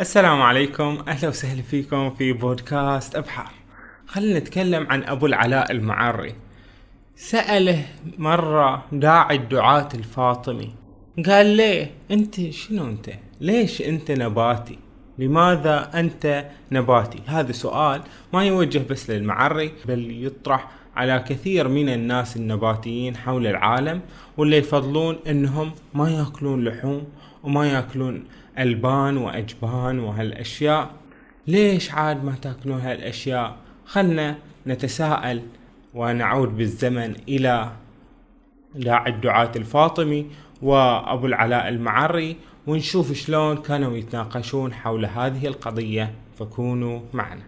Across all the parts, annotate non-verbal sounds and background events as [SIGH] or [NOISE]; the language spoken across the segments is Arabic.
السلام عليكم. أهلا وسهلا فيكم في بودكاست أبحار. خلينا نتكلم عن أبو العلاء المعري. سأله مرة داعي الدعاة الفاطمي. قال ليه؟ أنت شنو أنت؟ ليش أنت نباتي؟ لماذا أنت نباتي؟ هذا سؤال ما يوجه بس للمعري بل يطرح على كثير من الناس النباتيين حول العالم واللي يفضلون إنهم ما يأكلون لحوم وما يأكلون ألبان وأجبان وهالأشياء. ليش عاد ما تأكلون هالأشياء؟ خلنا نتساءل ونعود بالزمن إلى داعي الدعاة الفاطمي وأبو العلاء المعري ونشوف شلون كانوا يتناقشون حول هذه القضية. فكونوا معنا.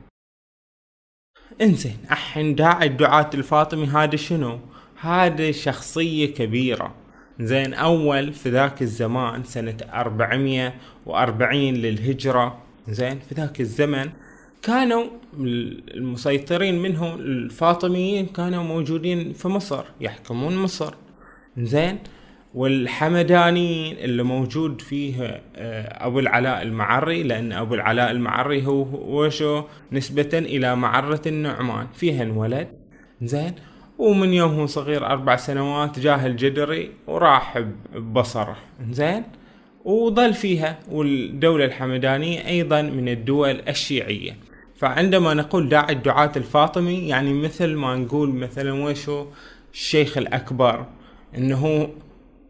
انزين الحين داعي الدعاة الفاطمي هذا شنو؟ هذا شخصية كبيرة. زين أول في ذاك الزمان سنة 440 للهجرة. زين في ذاك الزمن كانوا المسيطرين منهم الفاطميين كانوا موجودين في مصر يحكمون مصر. زين والحمدانيين اللي موجود فيه آه، أبو العلاء المعري لأن أبو العلاء المعري هو وشو نسبة إلى معرة النعمان. فيها انولد. زين ومن يوم هو صغير أربع سنوات جاه الجدري وراح ببصرة. زين؟ وظل فيها والدولة الحمدانية أيضا من الدول الشيعية. فعندما نقول داعي الدعاة الفاطمي يعني مثل ما نقول مثلا وشو الشيخ الأكبر إنه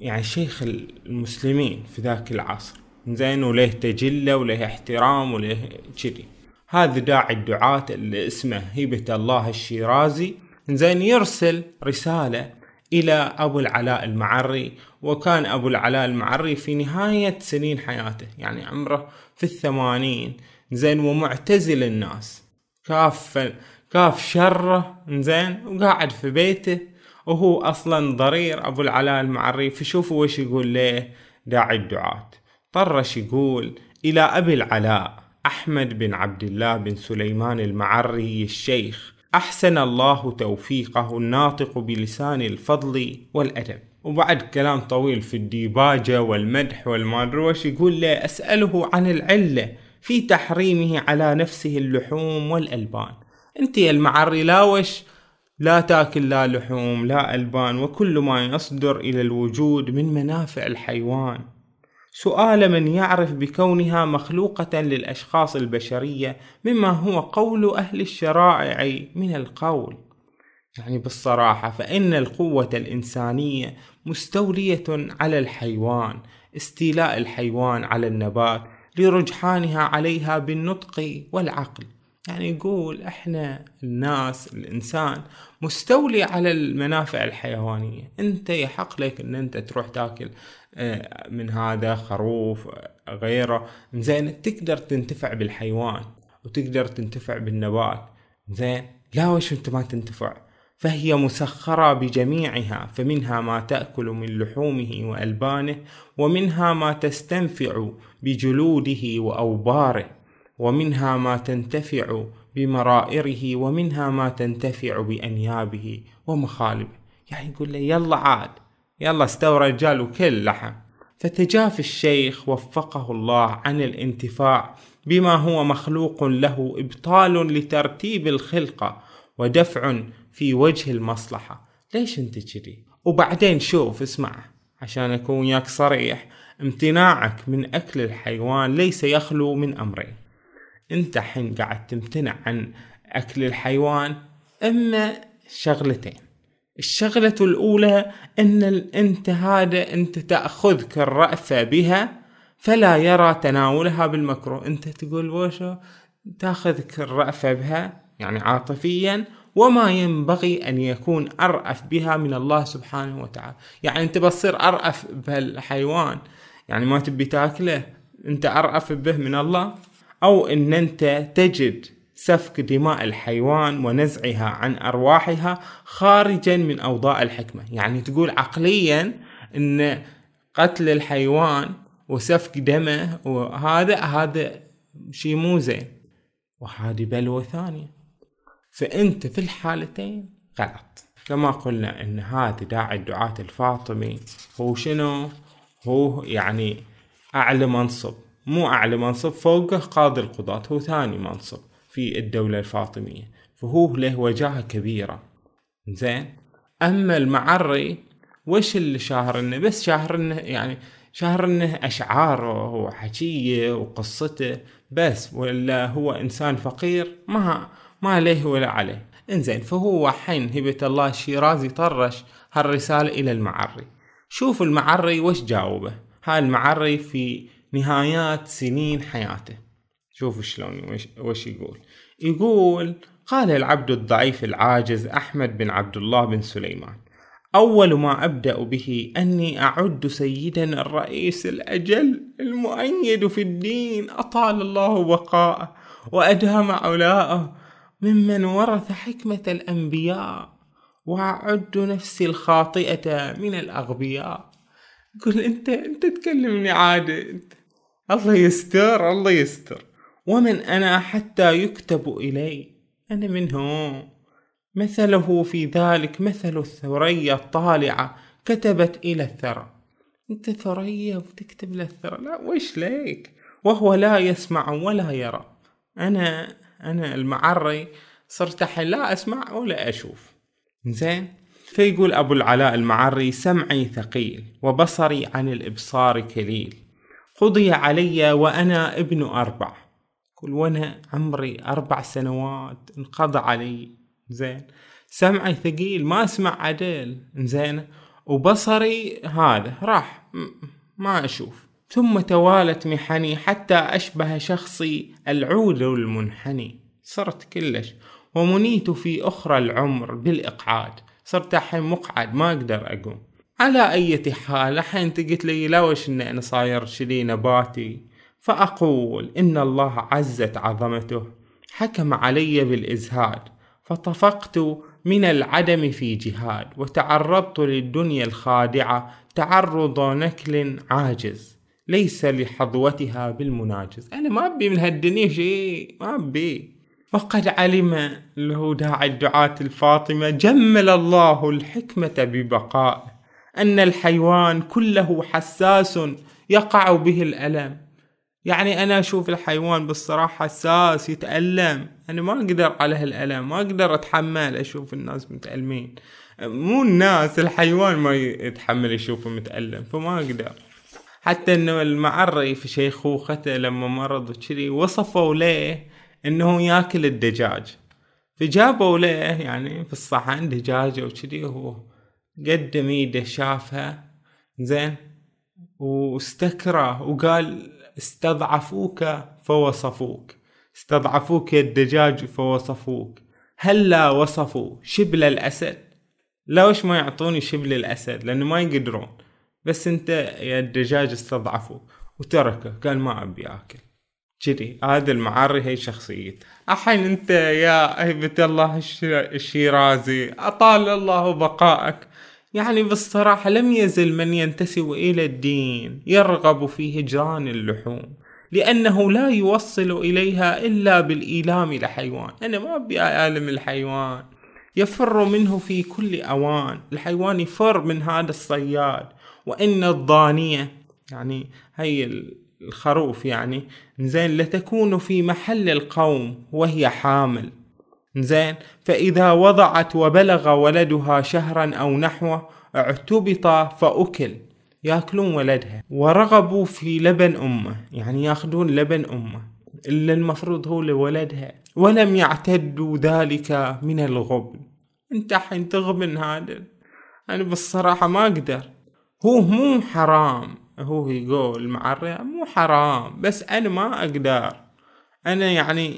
يعني شيخ المسلمين في ذاك العصر. زين؟ وله تجلة وله احترام وله كذي. هذا داعي الدعاة اللي اسمه هبة الله الشيرازي. زين يرسل رسالة إلى أبو العلاء المعري وكان أبو العلاء المعري في نهاية سنين حياته يعني عمره في الثمانين. زين ومعتزل الناس. كاف كاف شره زين وقاعد في بيته وهو أصلا ضرير. أبو العلاء المعري فشوفوا وش يقول ليه داعي الدعاة. طرش يقول إلى أبي العلاء أحمد بن عبد الله بن سليمان المعري الشيخ. أحسن الله توفيقه الناطق بلسان الفضل والأدب. وبعد كلام طويل في الديباجة والمدح والمادروش يقول له أسأله عن العلة في تحريمه على نفسه اللحوم والألبان. أنت يا المعري لا وش لا تاكل لا لحوم لا ألبان وكل ما يصدر إلى الوجود من منافع الحيوان. سؤال من يعرف بكونها مخلوقة للأشخاص البشرية مما هو قول أهل الشرائع من القول. يعني بالصراحة فإن القوة الإنسانية مستولية على الحيوان استيلاء الحيوان على النبات لرجحانها عليها بالنطق والعقل. يعني يقول إحنا الناس الإنسان مستولي على المنافع الحيوانية. أنت يحق لك إن أنت تروح تاكل من هذا خروف غيره. زين تقدر تنتفع بالحيوان وتقدر تنتفع بالنبات. زين لا وش انت ما تنتفع؟ فهي مسخرة بجميعها. فمنها ما تأكل من لحومه وألبانه ومنها ما تستنفع بجلوده وأوباره ومنها ما تنتفع بمرائره ومنها ما تنتفع بأنيابه ومخالبه. يعني يقول له يلا عاد يلا استوى رجال وكل لحم. فتجاف الشيخ وفقه الله عن الانتفاع بما هو مخلوق له إبطال لترتيب الخلقة ودفع في وجه المصلحة. ليش أنت كذي؟ وبعدين شوف اسمع عشان أكون وياك صريح امتناعك من أكل الحيوان ليس يخلو من أمرين. أنت حين قاعد تمتنع عن أكل الحيوان إما شغلتين. الشغلة الأولى أن أنت هذا أنت تأخذك الرأفة بها فلا يرى تناولها بالمكروه. أنت تقول وشو؟ تأخذك الرأفة بها يعني عاطفيا وما ينبغي أن يكون أرأف بها من الله سبحانه وتعالى. يعني أنت بتصير أرأف بهالحيوان. يعني ما تبي تأكله. أنت أرأف به من الله. أو أن أنت تجد سفك دماء الحيوان ونزعها عن أرواحها خارجا من أوضاع الحكمة. يعني تقول عقليا أن قتل الحيوان وسفك دمه وهذا هذا شيء مو زين. وهذه بلوى ثانية. فأنت في الحالتين غلط. كما قلنا أن هذا داعي الدعاة الفاطمي. هو شنو؟ هو يعني أعلى منصب. مو أعلى منصب فوقه قاضي القضاة هو ثاني منصب. في الدولة الفاطمية فهو له وجاهة كبيرة. زين؟ أما المعري وش اللي شاهر إنه؟ بس شاهر إنه يعني شاهر إنه أشعاره وحكيه وقصته بس ولا هو إنسان فقير؟ ما ما عليه ولا عليه. إنزين فهو حين هبة الله الشيرازي طرش هالرسالة إلى المعري. شوف المعري وش جاوبه. هاي المعري في نهايات سنين حياته. شوف شلون وش, يقول. يقول قال العبد الضعيف العاجز أحمد بن عبد الله بن سليمان. أول ما أبدأ به أني أعد سيدنا الرئيس الأجل المؤيد في الدين. أطال الله بقاءه وأدام علاءه ممن ورث حكمة الأنبياء وأعد نفسي الخاطئة من الأغبياء. قل أنت أنت تكلمني عادي الله يستر الله يستر. ومن أنا حتى يكتب إلي. أنا منه. مثله في ذلك مثل الثريا الطالعة كتبت إلى الثرى. أنت ثريا وتكتب للثرى لا وش ليك؟ وهو لا يسمع ولا يرى. أنا أنا المعري صرت الحين لا أسمع ولا أشوف. زين. فيقول أبو العلاء المعري سمعي ثقيل وبصري عن الإبصار كليل. قضي علي وأنا ابن أربع. كل وأنا عمري أربع سنوات انقضى علي. زين. سمعي ثقيل ما أسمع عدل. زين. وبصري هذا راح ما أشوف. ثم توالت محني حتى أشبه شخصي العود المنحني. صرت كلش. ومنيت في أخرى العمر بالإقعاد. صرت الحين مقعد ما أقدر أقوم. على اي حال الحين انت قلت لي لوش إن أنا صاير شلي نباتي فأقول إن الله عزت عظمته حكم علي بالإزهاد فطفقت من العدم في جهاد وتعرضت للدنيا الخادعة تعرض نكل عاجز ليس لحظوتها بالمناجز. أنا ما أبي من هالدنيا شيء ما أبي. وقد علم له داعي الدعاة الفاطمة جمل الله الحكمة ببقائه أن الحيوان كله حساس يقع به الألم. يعني أنا أشوف الحيوان بالصراحة حساس يتألم. أنا ما أقدر على هالألم ما أقدر أتحمل أشوف الناس متألمين. مو الناس الحيوان ما يتحمل يشوفه متألم فما أقدر. حتى إنه المعري في شيخوخته لما مرض وكذي وصفوا له إنه ياكل الدجاج. فجابوا له يعني في الصحن دجاجة وكذي وهو قدم إيده شافها زين واستكره وقال استضعفوك فوصفوك. استضعفوك يا الدجاج فوصفوك. هلا وصفوا شبل الأسد. لوش ما يعطوني شبل الأسد؟ لأنه ما يقدرون. بس أنت يا الدجاج استضعفوا. وتركه قال ما أبي آكل. كذي هذا المعري هي شخصيته الحين أنت يا هيبة الله الشيرازي أطال الله بقائك. يعني بالصراحة لم يزل من ينتسب إلى الدين يرغب في هجران اللحوم. لأنه لا يوصل إليها إلا بالإيلام لحيوان أنا ما أبي أعلم الحيوان. يفر منه في كل أوان. الحيوان يفر من هذا الصياد. وإن الضانية يعني هي الخروف يعني زين لتكون في محل القوم وهي حامل. زين. فإذا وضعت وبلغ ولدها شهرا أو نحوه اعتبط فأكل. يأكلون ولدها. ورغبوا في لبن أمه. يعني يأخذون لبن أمه. إلا المفروض هو لولدها. ولم يعتدوا ذلك من الغبن. أنت حين تغبن هذا. أنا بالصراحة ما أقدر. هو مو حرام. هو يقول معري مو حرام. بس أنا ما أقدر. أنا يعني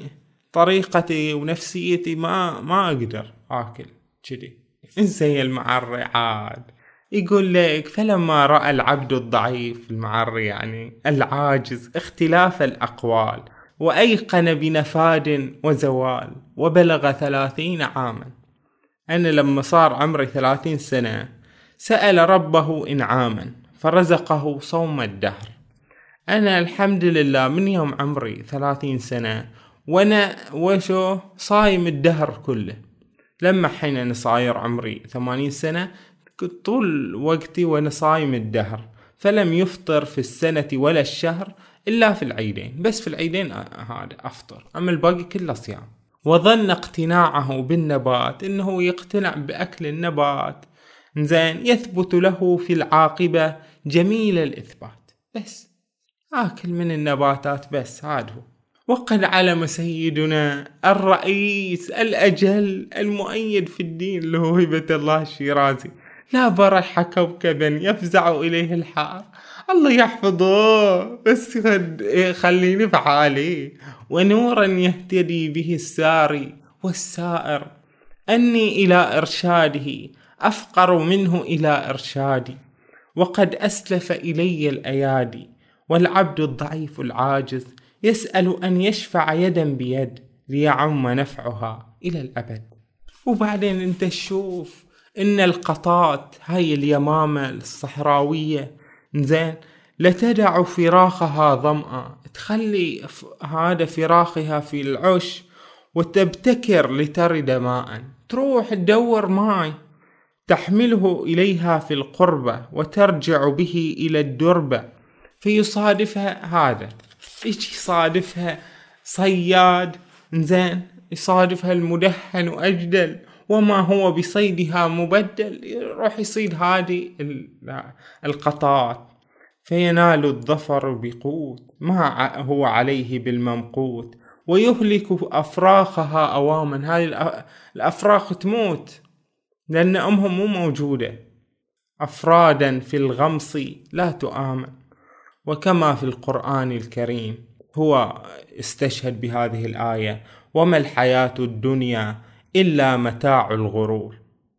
طريقتي ونفسيتي ما ما أقدر آكل كذي. [LAUGHS] زي المعري عاد. يقول لك فلما رأى العبد الضعيف المعري يعني العاجز اختلاف الأقوال وأيقن بنفاد وزوال وبلغ ثلاثين عاما. أنا لما صار عمري ثلاثين سنة سأل ربه إنعاما فرزقه صوم الدهر. أنا الحمد لله من يوم عمري ثلاثين سنة وأنا وشو صايم الدهر كله. لما حين أنا صاير عمري ثمانين سنة طول وقتي وأنا صايم الدهر. فلم يفطر في السنة ولا الشهر إلا في العيدين. بس في العيدين هذا أفطر. أما الباقي كله صيام. وظن اقتناعه بالنبات إنه يقتنع بأكل النبات. زين يثبت له في العاقبة جميل الإثبات. بس آكل من النباتات بس هذا هو. وقد علم سيدنا الرئيس الأجل المؤيد في الدين اللي هو هبة الله الشيرازي. لا برح كوكبا يفزع إليه الحار. الله يحفظه بس خليني في حالي ونورا يهتدي به الساري والسائر. أني إلى إرشاده أفقر منه إلى إرشادي. وقد أسلف إلي الأيادي والعبد الضعيف العاجز. يسأل أن يشفع يدا بيد ليعم نفعها إلى الأبد. وبعدين أنت تشوف إن القطات هاي اليمامة الصحراوية زين لتدع فراخها ظمأ. تخلي هذا فراخها في العش وتبتكر لترد ماء. تروح تدور ماي تحمله إليها في القربة وترجع به إلى الدربة. فيصادفها هذا. إيش يصادفها؟ صياد. زين يصادفها المدهن وأجدل. وما هو بصيدها مبدل؟ يروح يصيد هذه القطات فينال الظفر بقوت. ما هو عليه بالممقوت ويهلك أفراخها أواما. هذه الأفراخ تموت. لأن أمهم مو موجودة. أفرادا في الغمص لا تؤامن. وكما في القرآن الكريم هو استشهد بهذه الآية وما الحياة الدنيا إلا متاع الغرور.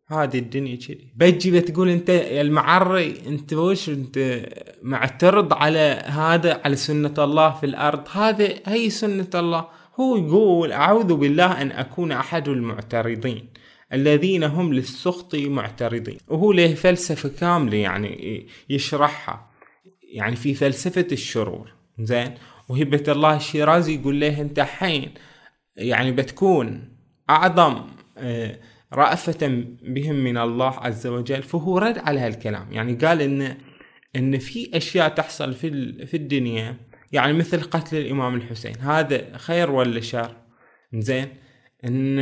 هذه الدنيا كذي. بجي بتقول أنت يا المعري أنت وش أنت معترض على هذا على سنة الله في الأرض؟ هذا هي سنة الله. هو يقول أعوذ بالله أن أكون أحد المعترضين الذين هم للسخط معترضين. وهو له فلسفة كاملة يعني يشرحها. يعني في فلسفة الشرور زين؟ وهبة الله الشيرازي يقول له أنت حين يعني بتكون أعظم آه رأفة بهم من الله عز وجل فهو رد على هالكلام. يعني قال إن إن في أشياء تحصل في في الدنيا يعني مثل قتل الإمام الحسين. هذا خير ولا شر؟ زين؟ إن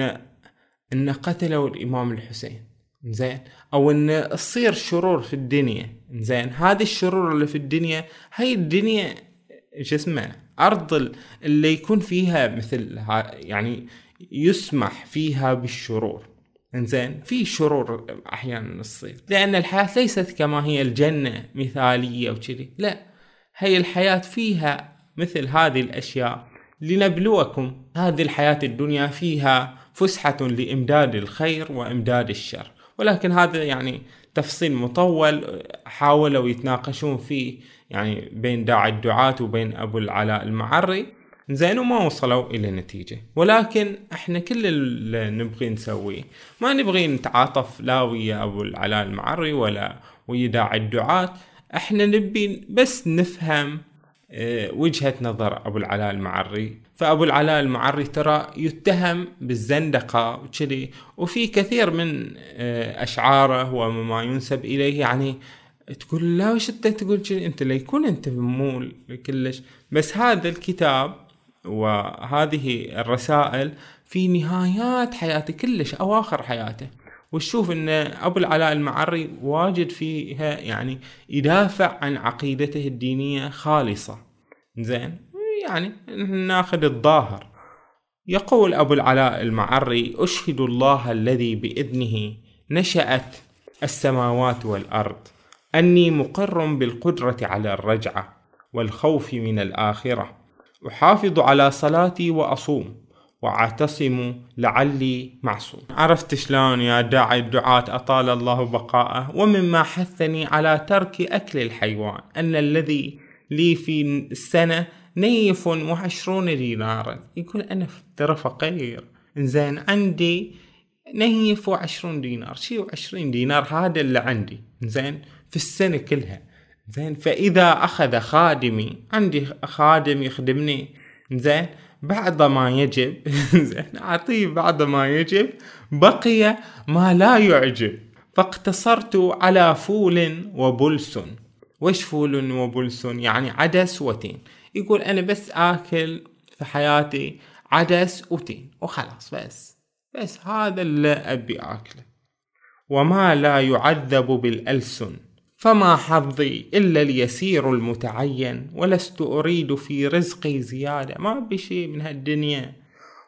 إن قتلوا الإمام الحسين. زين. أو إن تصير شرور في الدنيا. زين. هذه الشرور اللي في الدنيا هاي الدنيا شو اسمه أرض اللي يكون فيها مثل يعني يسمح فيها بالشرور. انزين في شرور أحيانا تصير. لأن الحياة ليست كما هي الجنة مثالية وكذي لا. هي الحياة فيها مثل هذه الأشياء. لنبلوكم. هذه الحياة الدنيا فيها فسحة لإمداد الخير وإمداد الشر. ولكن هذا يعني تفصيل مطول حاولوا يتناقشون فيه يعني بين داعي الدعاة وبين أبو العلاء المعري. زين وما وصلوا إلى نتيجة. ولكن إحنا كل اللي نبغي نسويه ما نبغي نتعاطف لا ويا أبو العلاء المعري ولا ويا داعي الدعاة. إحنا نبي بس نفهم وجهة نظر أبو العلاء المعري فأبو العلاء المعري ترى يتهم بالزندقة وكذي. وفي كثير من آه أشعاره وما ينسب إليه. يعني تقول لا وش أنت تقول كذي؟ أنت ليكون أنت مو كلش. بس هذا الكتاب وهذه الرسائل في نهايات حياته كلش أواخر حياته. وتشوف إن أبو العلاء المعري واجد فيها يعني يدافع عن عقيدته الدينية خالصة. زين؟ يعني ناخذ الظاهر. يقول أبو العلاء المعري أشهد الله الذي بإذنه نشأت السماوات والأرض. أني مقر بالقدرة على الرجعة والخوف من الآخرة. أحافظ على صلاتي وأصوم. وأعتصم لعلي معصوم. عرفت شلون يا داعي الدعاة أطال الله بقاءه؟ ومما حثني على ترك أكل الحيوان. أن الذي لي في السنة نيف وعشرون دينارا. يقول أنا ترى فقير زين عندي نيف وعشرون دينار. شي وعشرين دينار هذا اللي عندي. زين في السنة كلها. زين فإذا أخذ خادمي عندي خادم يخدمني. زين بعد ما يجب. [LAUGHS] زين أعطيه بعد ما يجب. بقي ما لا يعجب. فاقتصرت على فول وبلس. وش فول وبلس؟ يعني عدس وتين. يقول أنا بس آكل في حياتي عدس وتين وخلاص بس بس هذا اللي أبي آكله. وما لا يعذب بالألسن. فما حظي إلا اليسير المتعين ولست أريد في رزقي زيادة. ما بشي من هالدنيا.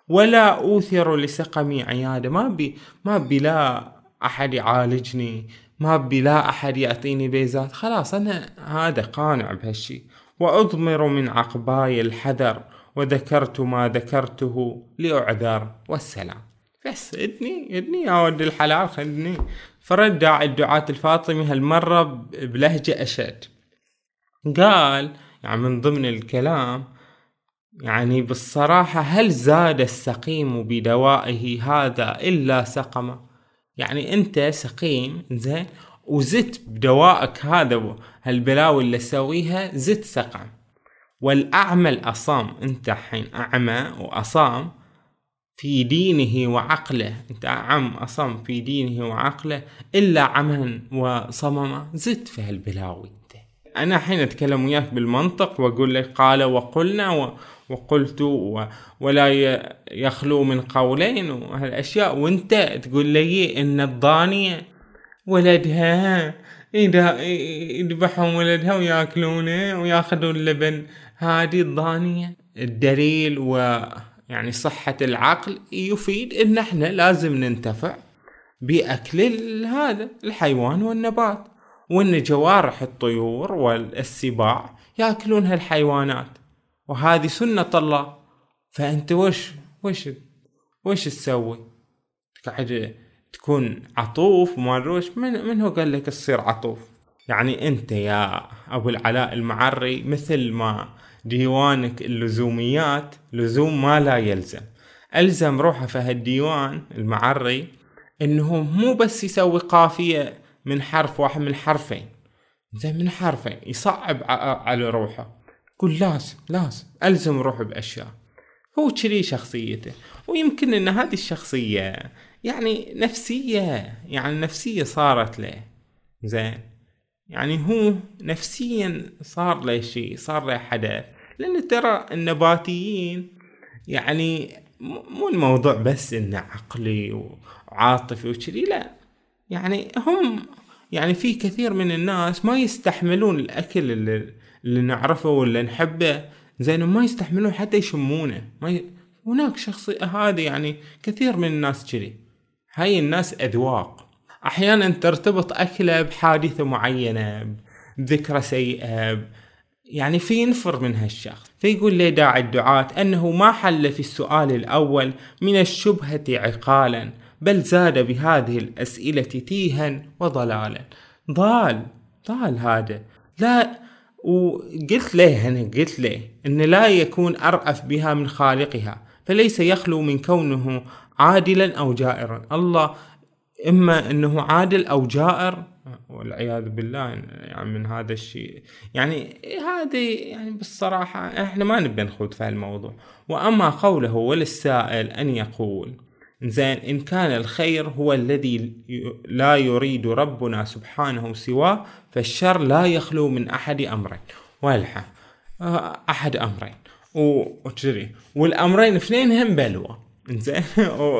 ولا أوثر لسقمي عيادة. ما بي ما بي لا أحد يعالجني. ما بي لا أحد يعطيني بيزات. خلاص أنا هذا قانع بهالشي. وأضمر من عقباي الحذر وذكرت ما ذكرته لأعذر. والسلام. بس ادني ادني يا ولد الحلال خدني فرد الدعاة الفاطمي هالمرة بلهجة أشد. قال يعني من ضمن الكلام يعني بالصراحة هل زاد السقيم بدوائه هذا إلا سقمه يعني أنت سقيم زين وزدت بدوائك هذا هالبلاوي اللي تسويها زدت سقم. والأعمى الأصام أنت حين أعمى وأصام في دينه وعقله. أنت عم أصم في دينه وعقله إلا عما وصمم. زدت في هالبلاوي أنت. أنا حين أتكلم وياك بالمنطق وأقول لك قال وقلنا و وقلت و ولا يخلو من قولين وهالأشياء. وأنت تقول لي إن الضانية ولدها يذبحون ولدها ويأكلونه ويأخذون اللبن هذه الضانية الدليل و يعني صحة العقل يفيد إن إحنا لازم ننتفع بأكل هذا الحيوان والنبات. وإن جوارح الطيور والسباع ياكلون هالحيوانات وهذه سنة الله. فأنت وش وش وش تسوي؟ قاعد تكون عطوف وما روش من, من هو قال لك تصير عطوف؟ يعني أنت يا أبو العلاء المعري مثل ما ديوانك اللزوميات لزوم ما لا يلزم. ألزم روحه في هالديوان المعري إنه مو بس يسوي قافية من حرف واحد من حرفين. زين من حرفين. يصعب على روحه. يقول لازم لازم. ألزم روحه بأشياء. هو كذي شخصيته. ويمكن إن هذه الشخصية يعني نفسية يعني نفسية صارت له. زين. يعني هو نفسيا صار له شيء صار له حدث. لأن ترى النباتيين يعني مو الموضوع بس إنه عقلي وعاطفي وكذي لا. يعني هم يعني في كثير من الناس ما يستحملون الأكل اللي, اللي نعرفه ولا نحبه. زين ما يستحملون حتى يشمونه. ما ي... هناك شخصية هذه يعني كثير من الناس كذي. هاي الناس أذواق. أحيانا ترتبط أكله بحادثة معينة بذكرى سيئة يعني في ينفر من هالشخص. فيقول لي داعي الدعاة أنه ما حل في السؤال الأول من الشبهة عقالا بل زاد بهذه الأسئلة تيها وضلالا. ضال ضال هذا. لا وقلت له أنا قلت له أن لا يكون أرأف بها من خالقها فليس يخلو من كونه عادلا أو جائرا. الله إما أنه عادل أو جائر والعياذ بالله يعني من هذا الشيء. يعني هذه يعني بالصراحة إحنا ما نبي نخوض في الموضوع وأما قوله وللسائل أن يقول زين إن كان الخير هو الذي لا يريد ربنا سبحانه سواه فالشر لا يخلو من أحد أمرين. والحا أحد أمرين. وتجري والأمرين اثنين هم بلوى. [LAUGHS] زين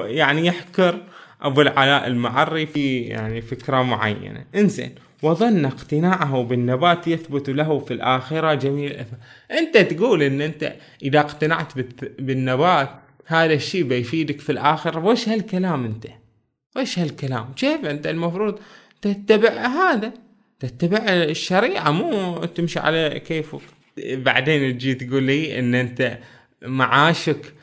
يعني يحكر أبو العلاء المعري في يعني فكرة معينة. إنزين وظن اقتناعه بالنبات يثبت له في الآخرة الأثر أنت تقول أن أنت إذا اقتنعت بالنبات هذا الشيء بيفيدك في الآخرة وش هالكلام أنت؟ وش هالكلام؟ كيف أنت المفروض تتبع هذا؟ تتبع الشريعة مو تمشي على كيفك. بعدين تجي تقول لي أن أنت معاشك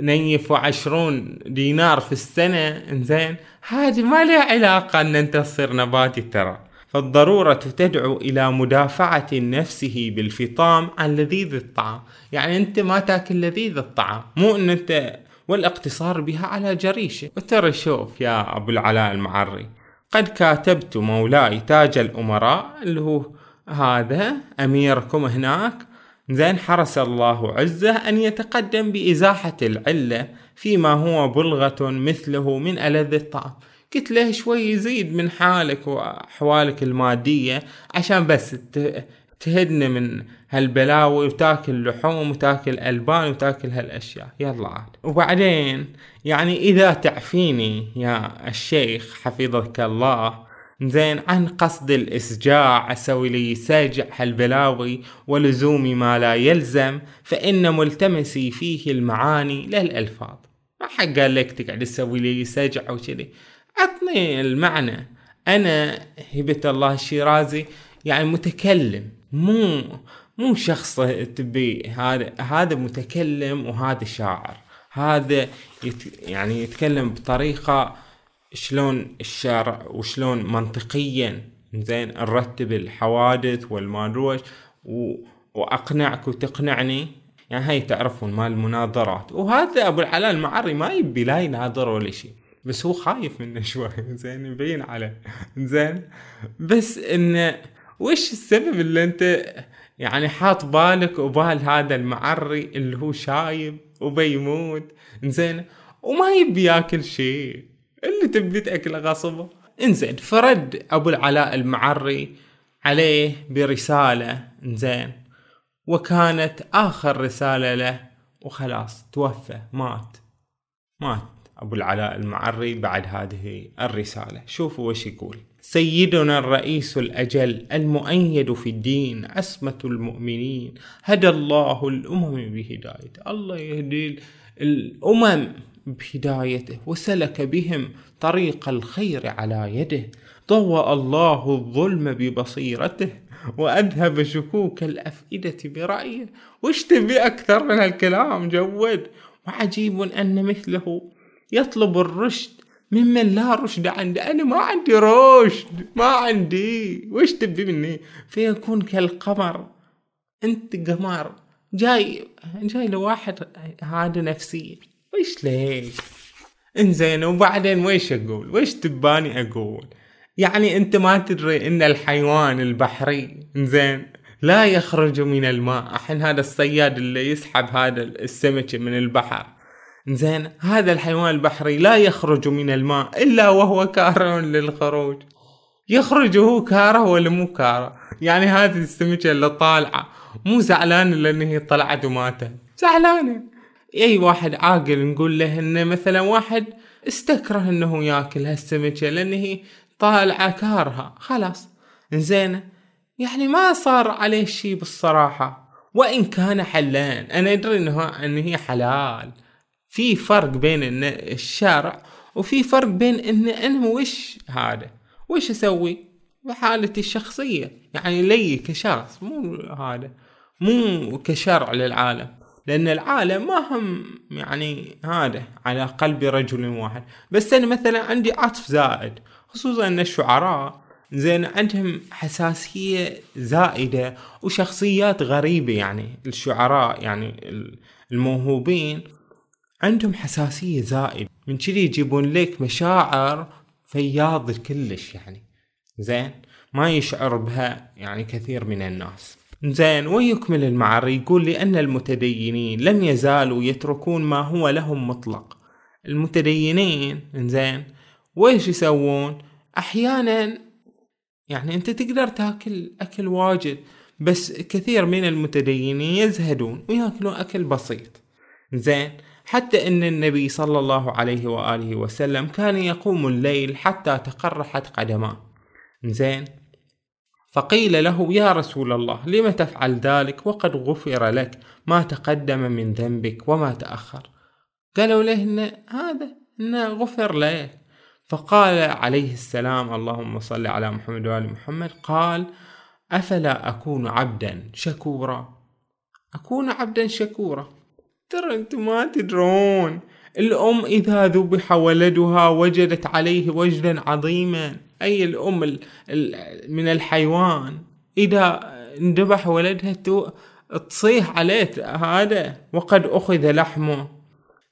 نيف وعشرون دينار في السنة إنزين. هذه ما لها علاقة أن أنت تصير نباتي ترى. فالضرورة تدعو إلى مدافعة نفسه بالفطام عن لذيذ الطعام. يعني أنت ما تأكل لذيذ الطعام. مو أن أنت والاقتصار بها على جريشة. وترى شوف يا أبو العلاء المعري قد كاتبت مولاي تاج الأمراء اللي هو هذا أميركم هناك زين حرس الله عزه أن يتقدم بإزاحة العلة فيما هو بلغة مثله من ألذ الطعام. قلت له شوي يزيد من حالك وأحوالك المادية عشان بس تهدنا من هالبلاوي وتاكل لحوم وتاكل ألبان وتاكل هالأشياء. يلا عاد. وبعدين يعني إذا تعفيني يا الشيخ حفظك الله زين عن قصد الإسجاع أسوي لي سجع هالبلاوي ولزوم ما لا يلزم فإن ملتمسي فيه المعاني لا الألفاظ ما حق قال لك تقعد تسوي لي سجع وكذي عطني المعنى. أنا هبة الله الشيرازي يعني متكلم مو مو شخص تبي هذا هذا متكلم وهذا شاعر. هذا يت يعني يتكلم بطريقة شلون الشرع وشلون منطقيا زين نرتب الحوادث والمادروش و... وأقنعك وتقنعني. يعني هاي تعرفون مال المناظرات. وهذا أبو العلاء المعري ما يبي لا يناظر ولا شيء بس هو خايف منه [LAUGHS] شوي. زين يبين عليه. زين. بس انه وش السبب اللي أنت يعني حاط بالك وبال هذا المعري اللي هو شايب وبيموت؟ زين. وما يبي ياكل شيء اللي تبي تأكله غصب انزين فرد أبو العلاء المعري عليه برسالة انزين وكانت آخر رسالة له وخلاص توفى مات. مات أبو العلاء المعري بعد هذه الرسالة. شوفوا وش يقول. سيدنا الرئيس الأجل المؤيد في الدين عصمة المؤمنين هدى الله الأمم بهدايته الله يهدي الأمم. بهدايته وسلك بهم طريق الخير على يده. ضوأ الله الظلم ببصيرته وأذهب شكوك الأفئدة برأيه. وش تبي أكثر من هالكلام جود. وعجيب أن مثله يطلب الرشد ممن لا رشد عنده. أنا ما عندي رشد ما عندي. وش تبي مني. فيكون كالقمر. أنت قمر. جاي جاي لواحد هذا نفسية وش ليك إنزين وبعدين ويش أقول؟ ويش تباني أقول؟ يعني أنت ما تدري إن الحيوان البحري إنزين لا يخرج من الماء. الحين هذا الصياد اللي يسحب هذا السمكة من البحر. زين هذا الحيوان البحري لا يخرج من الماء إلا وهو كاره للخروج. يخرج هو كاره ولا مو كاره؟ يعني هذه السمكة اللي طالعة مو زعلانة لأن هي طلعت وماتت. زعلانة. أي واحد عاقل نقول له انه مثلا واحد استكره إنه ياكل هالسمكة لأن هي طالعة كارها خلاص. زين يعني ما صار عليه شيء بالصراحة. وإن كان حلال. أنا أدري إنه إن هي حلال. في فرق بين إن الشارع وفي فرق بين إن أنا وش هذا؟ وش أسوي؟ بحالتي الشخصية. يعني لي كشخص. مو هذا. مو كشرع للعالم. لأن العالم ما هم يعني هذا على قلب رجل واحد. بس أنا مثلا عندي عطف زائد خصوصا أن الشعراء زين عندهم حساسية زائدة وشخصيات غريبة يعني. الشعراء يعني الموهوبين عندهم حساسية زائدة. من كذي يجيبون لك مشاعر فياض كلش يعني. زين ما يشعر بها يعني كثير من الناس. زين ويكمل المعري يقول لأن المتدينين لم يزالوا يتركون ما هو لهم مطلق. المتدينين زين ويش يسوون؟ أحيانا يعني أنت تقدر تاكل أكل واجد بس كثير من المتدينين يزهدون ويأكلون أكل بسيط. زين حتى أن النبي صلى الله عليه وآله وسلم كان يقوم الليل حتى تقرحت قدماه. زين فقيل له يا رسول الله لم تفعل ذلك؟ وقد غفر لك ما تقدم من ذنبك وما تأخر. قالوا له إن هذا إنه غفر لك. فقال عليه السلام اللهم صل على محمد وآل محمد. قال أفلا أكون عبدا شكورا؟ أكون عبدا شكورا. ترى أنتم ما تدرون الأم إذا ذبح ولدها وجدت عليه وجدا عظيما. أي الأم من الحيوان إذا انذبح ولدها تصيح عليه هذا وقد أخذ لحمه.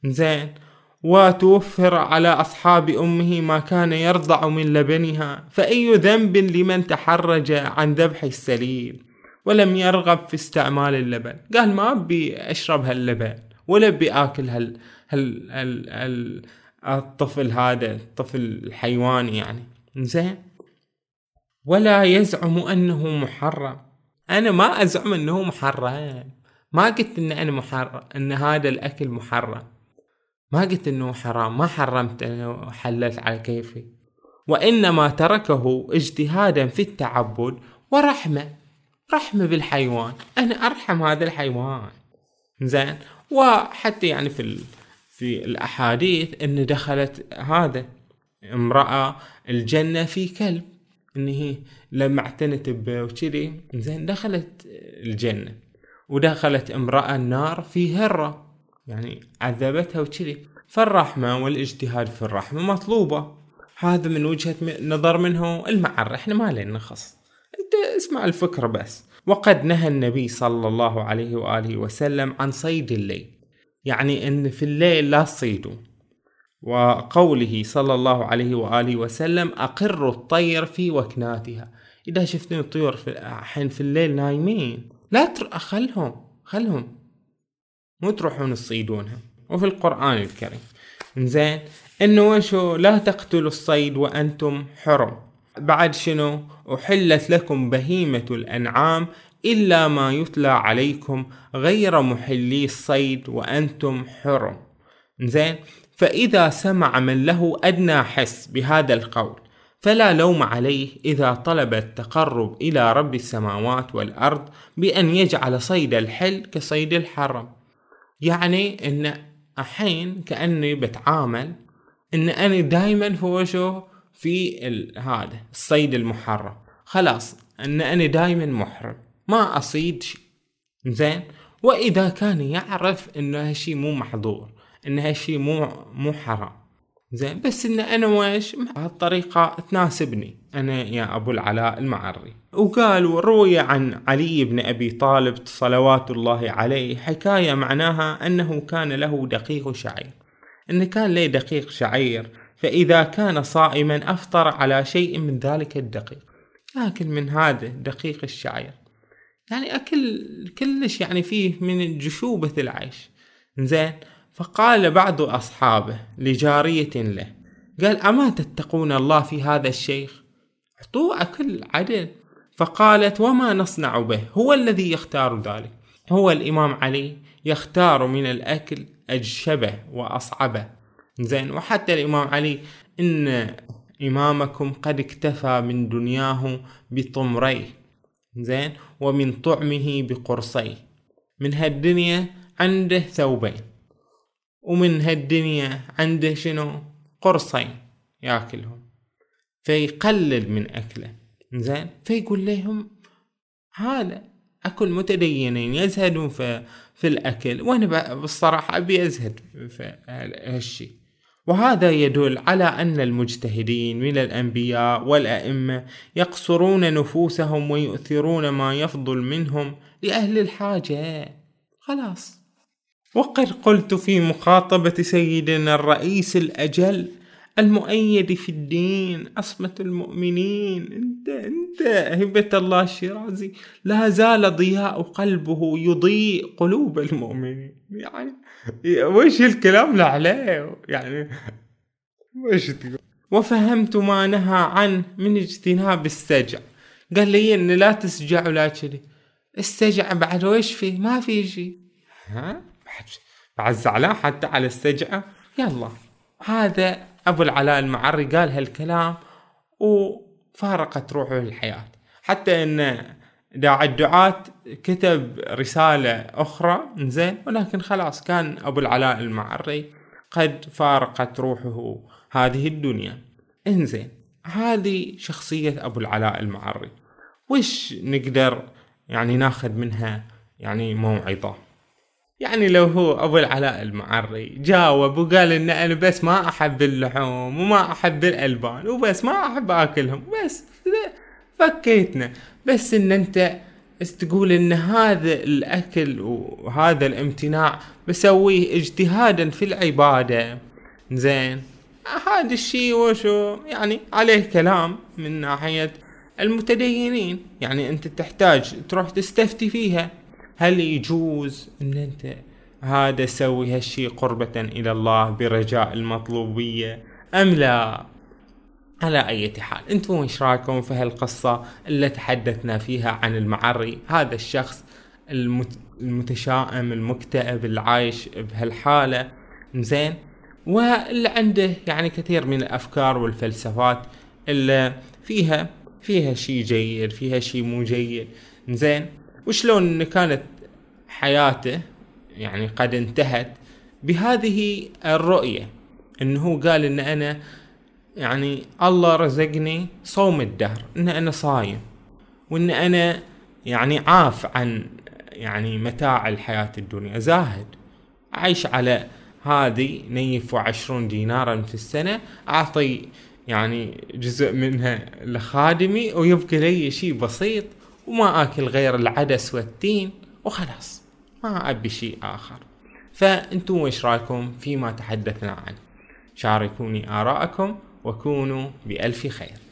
زين. وتوفر على أصحاب أمه ما كان يرضع من لبنها. فأي ذنب لمن تحرج عن ذبح السليم ولم يرغب في استعمال اللبن؟ قال ما أبي أشرب هاللبن ولا أبي آكل هال هال هال, هال الطفل هذا الطفل الحيواني يعني. زين ولا يزعم أنه محرم. أنا ما أزعم أنه محرم. ما قلت إن أنا محرم إن هذا الأكل محرم. ما قلت إنه حرام. ما حرمت انه حللت على كيفي. وإنما تركه اجتهادا في التعبد ورحمة. رحمة بالحيوان. أنا أرحم هذا الحيوان. زين وحتى يعني في. في الأحاديث إن دخلت هذا. امرأة الجنة في كلب. ان هي لما اعتنت وكذي. زين دخلت الجنة ودخلت امرأة النار في هرة. يعني عذبتها وكذي. فالرحمة والاجتهاد في الرحمة مطلوبة. هذا من وجهة نظر منه المعر إحنا ما لنا نخص أنت اسمع الفكرة بس. وقد نهى النبي صلى الله عليه وآله وسلم عن صيد الليل. يعني إن في الليل لا تصيدوا. وقوله صلى الله عليه وآله وسلم أقروا الطير في وكناتها. إذا شفتوا الطيور في الحين في الليل نايمين لا تر... خلهم خلهم. مو تروحون تصيدونها. وفي القرآن الكريم. زين إنه وشو؟ لا تقتلوا الصيد وأنتم حرم. بعد شنو؟ أحلت لكم بهيمة الأنعام إلا ما يتلى عليكم غير محلي الصيد وأنتم حرم. زين فإذا سمع من له أدنى حس بهذا القول فلا لوم عليه إذا طلب التقرب إلى رب السماوات والأرض بأن يجعل صيد الحل كصيد الحرم. يعني إن الحين كأني بتعامل إن أنا دايما فوشو في هذا الصيد المحرم. خلاص إن أنا دايما محرم ما أصيد شيء. زين؟ وإذا كان يعرف إنه هالشي مو محظور. إن هالشي مو مو حرام. زين بس إن أنا ويش هالطريقة تناسبني. أنا يا أبو العلاء المعري. وقال وروي عن علي بن أبي طالب صلوات الله عليه. حكاية معناها أنه كان له دقيق شعير. إن كان له دقيق شعير فإذا كان صائما أفطر على شيء من ذلك الدقيق. ياكل من هذا دقيق الشعير. يعني أكل كلش يعني فيه من جشوبة العيش. زين فقال بعض أصحابه لجارية له قال أما تتقون الله في هذا الشيخ؟ أعطوه أكل عدل. فقالت وما نصنع به؟ هو الذي يختار ذلك. هو الإمام علي يختار من الأكل أجشبه وأصعبه. زين وحتى الإمام علي إن إمامكم قد اكتفى من دنياه بطمريه زين ومن طعمه بقرصيه من هالدنيا عنده ثوبين. ومن هالدنيا عنده شنو؟ قرصين ياكلهم. فيقلل من أكله. زين؟ فيقول لهم هذا أكل متدينين يزهدون في في الأكل وأنا بالصراحة أبي أزهد في هالشي. وهذا يدل على أن المجتهدين من الأنبياء والأئمة يقصرون نفوسهم ويؤثرون ما يفضل منهم لأهل الحاجة. خلاص. وقد قلت في مخاطبة سيدنا الرئيس الأجل المؤيد في الدين عصمة المؤمنين. انت انت هبة الله الشيرازي لا زال ضياء قلبه يضيء قلوب المؤمنين. يعني وش الكلام اللي عليه؟ يعني وش تقول؟ وفهمت ما نهى عنه من اجتناب السجع. قال لي إن لا تسجع ولا كذي. السجع بعد وش فيه؟ ما في شيء. ها؟ بعد زعلان حتى على السجعة. يلا. هذا أبو العلاء المعري قال هالكلام وفارقت روحه الحياة. حتى أن داعي الدعاة كتب رسالة أخرى زين ولكن خلاص كان أبو العلاء المعري قد فارقت روحه هذه الدنيا. إنزين. هذه شخصية أبو العلاء المعري. وش نقدر يعني ناخذ منها يعني موعظة؟ يعني لو هو أبو العلاء المعري جاوب وقال إن أنا بس ما أحب اللحوم وما أحب الألبان وبس ما أحب أكلهم بس فكيتنا. بس إن أنت تقول إن هذا الأكل وهذا الامتناع بسويه اجتهادا في العبادة؟ زين. هذا الشيء وشو؟ يعني عليه كلام من ناحية المتدينين. يعني أنت تحتاج تروح تستفتي فيها. هل يجوز أن أنت هذا سوي هالشي قربة إلى الله برجاء المطلوبية أم لا؟ على أي حال أنتم إيش رأيكم في هالقصة اللي تحدثنا فيها عن المعري؟ هذا الشخص المتشائم المكتئب اللي عايش بهالحالة زين؟ واللي عنده يعني كثير من الأفكار والفلسفات اللي فيها فيها شيء جيد فيها شيء مو جيد زين؟ وشلون كانت حياته يعني قد انتهت بهذه الرؤية. إنه هو قال إن أنا يعني الله رزقني صوم الدهر إن أنا صايم وإن أنا يعني عاف عن يعني متاع الحياة الدنيا. زاهد عايش على هذه نيف عشرون دينارا في السنة أعطي يعني جزء منها لخادمي ويبقى لي شيء بسيط وما آكل غير العدس والتين وخلاص ما أبي شيء آخر. فأنتم وإيش رأيكم فيما تحدثنا عنه؟ شاركوني آراءكم وكونوا بألف خير.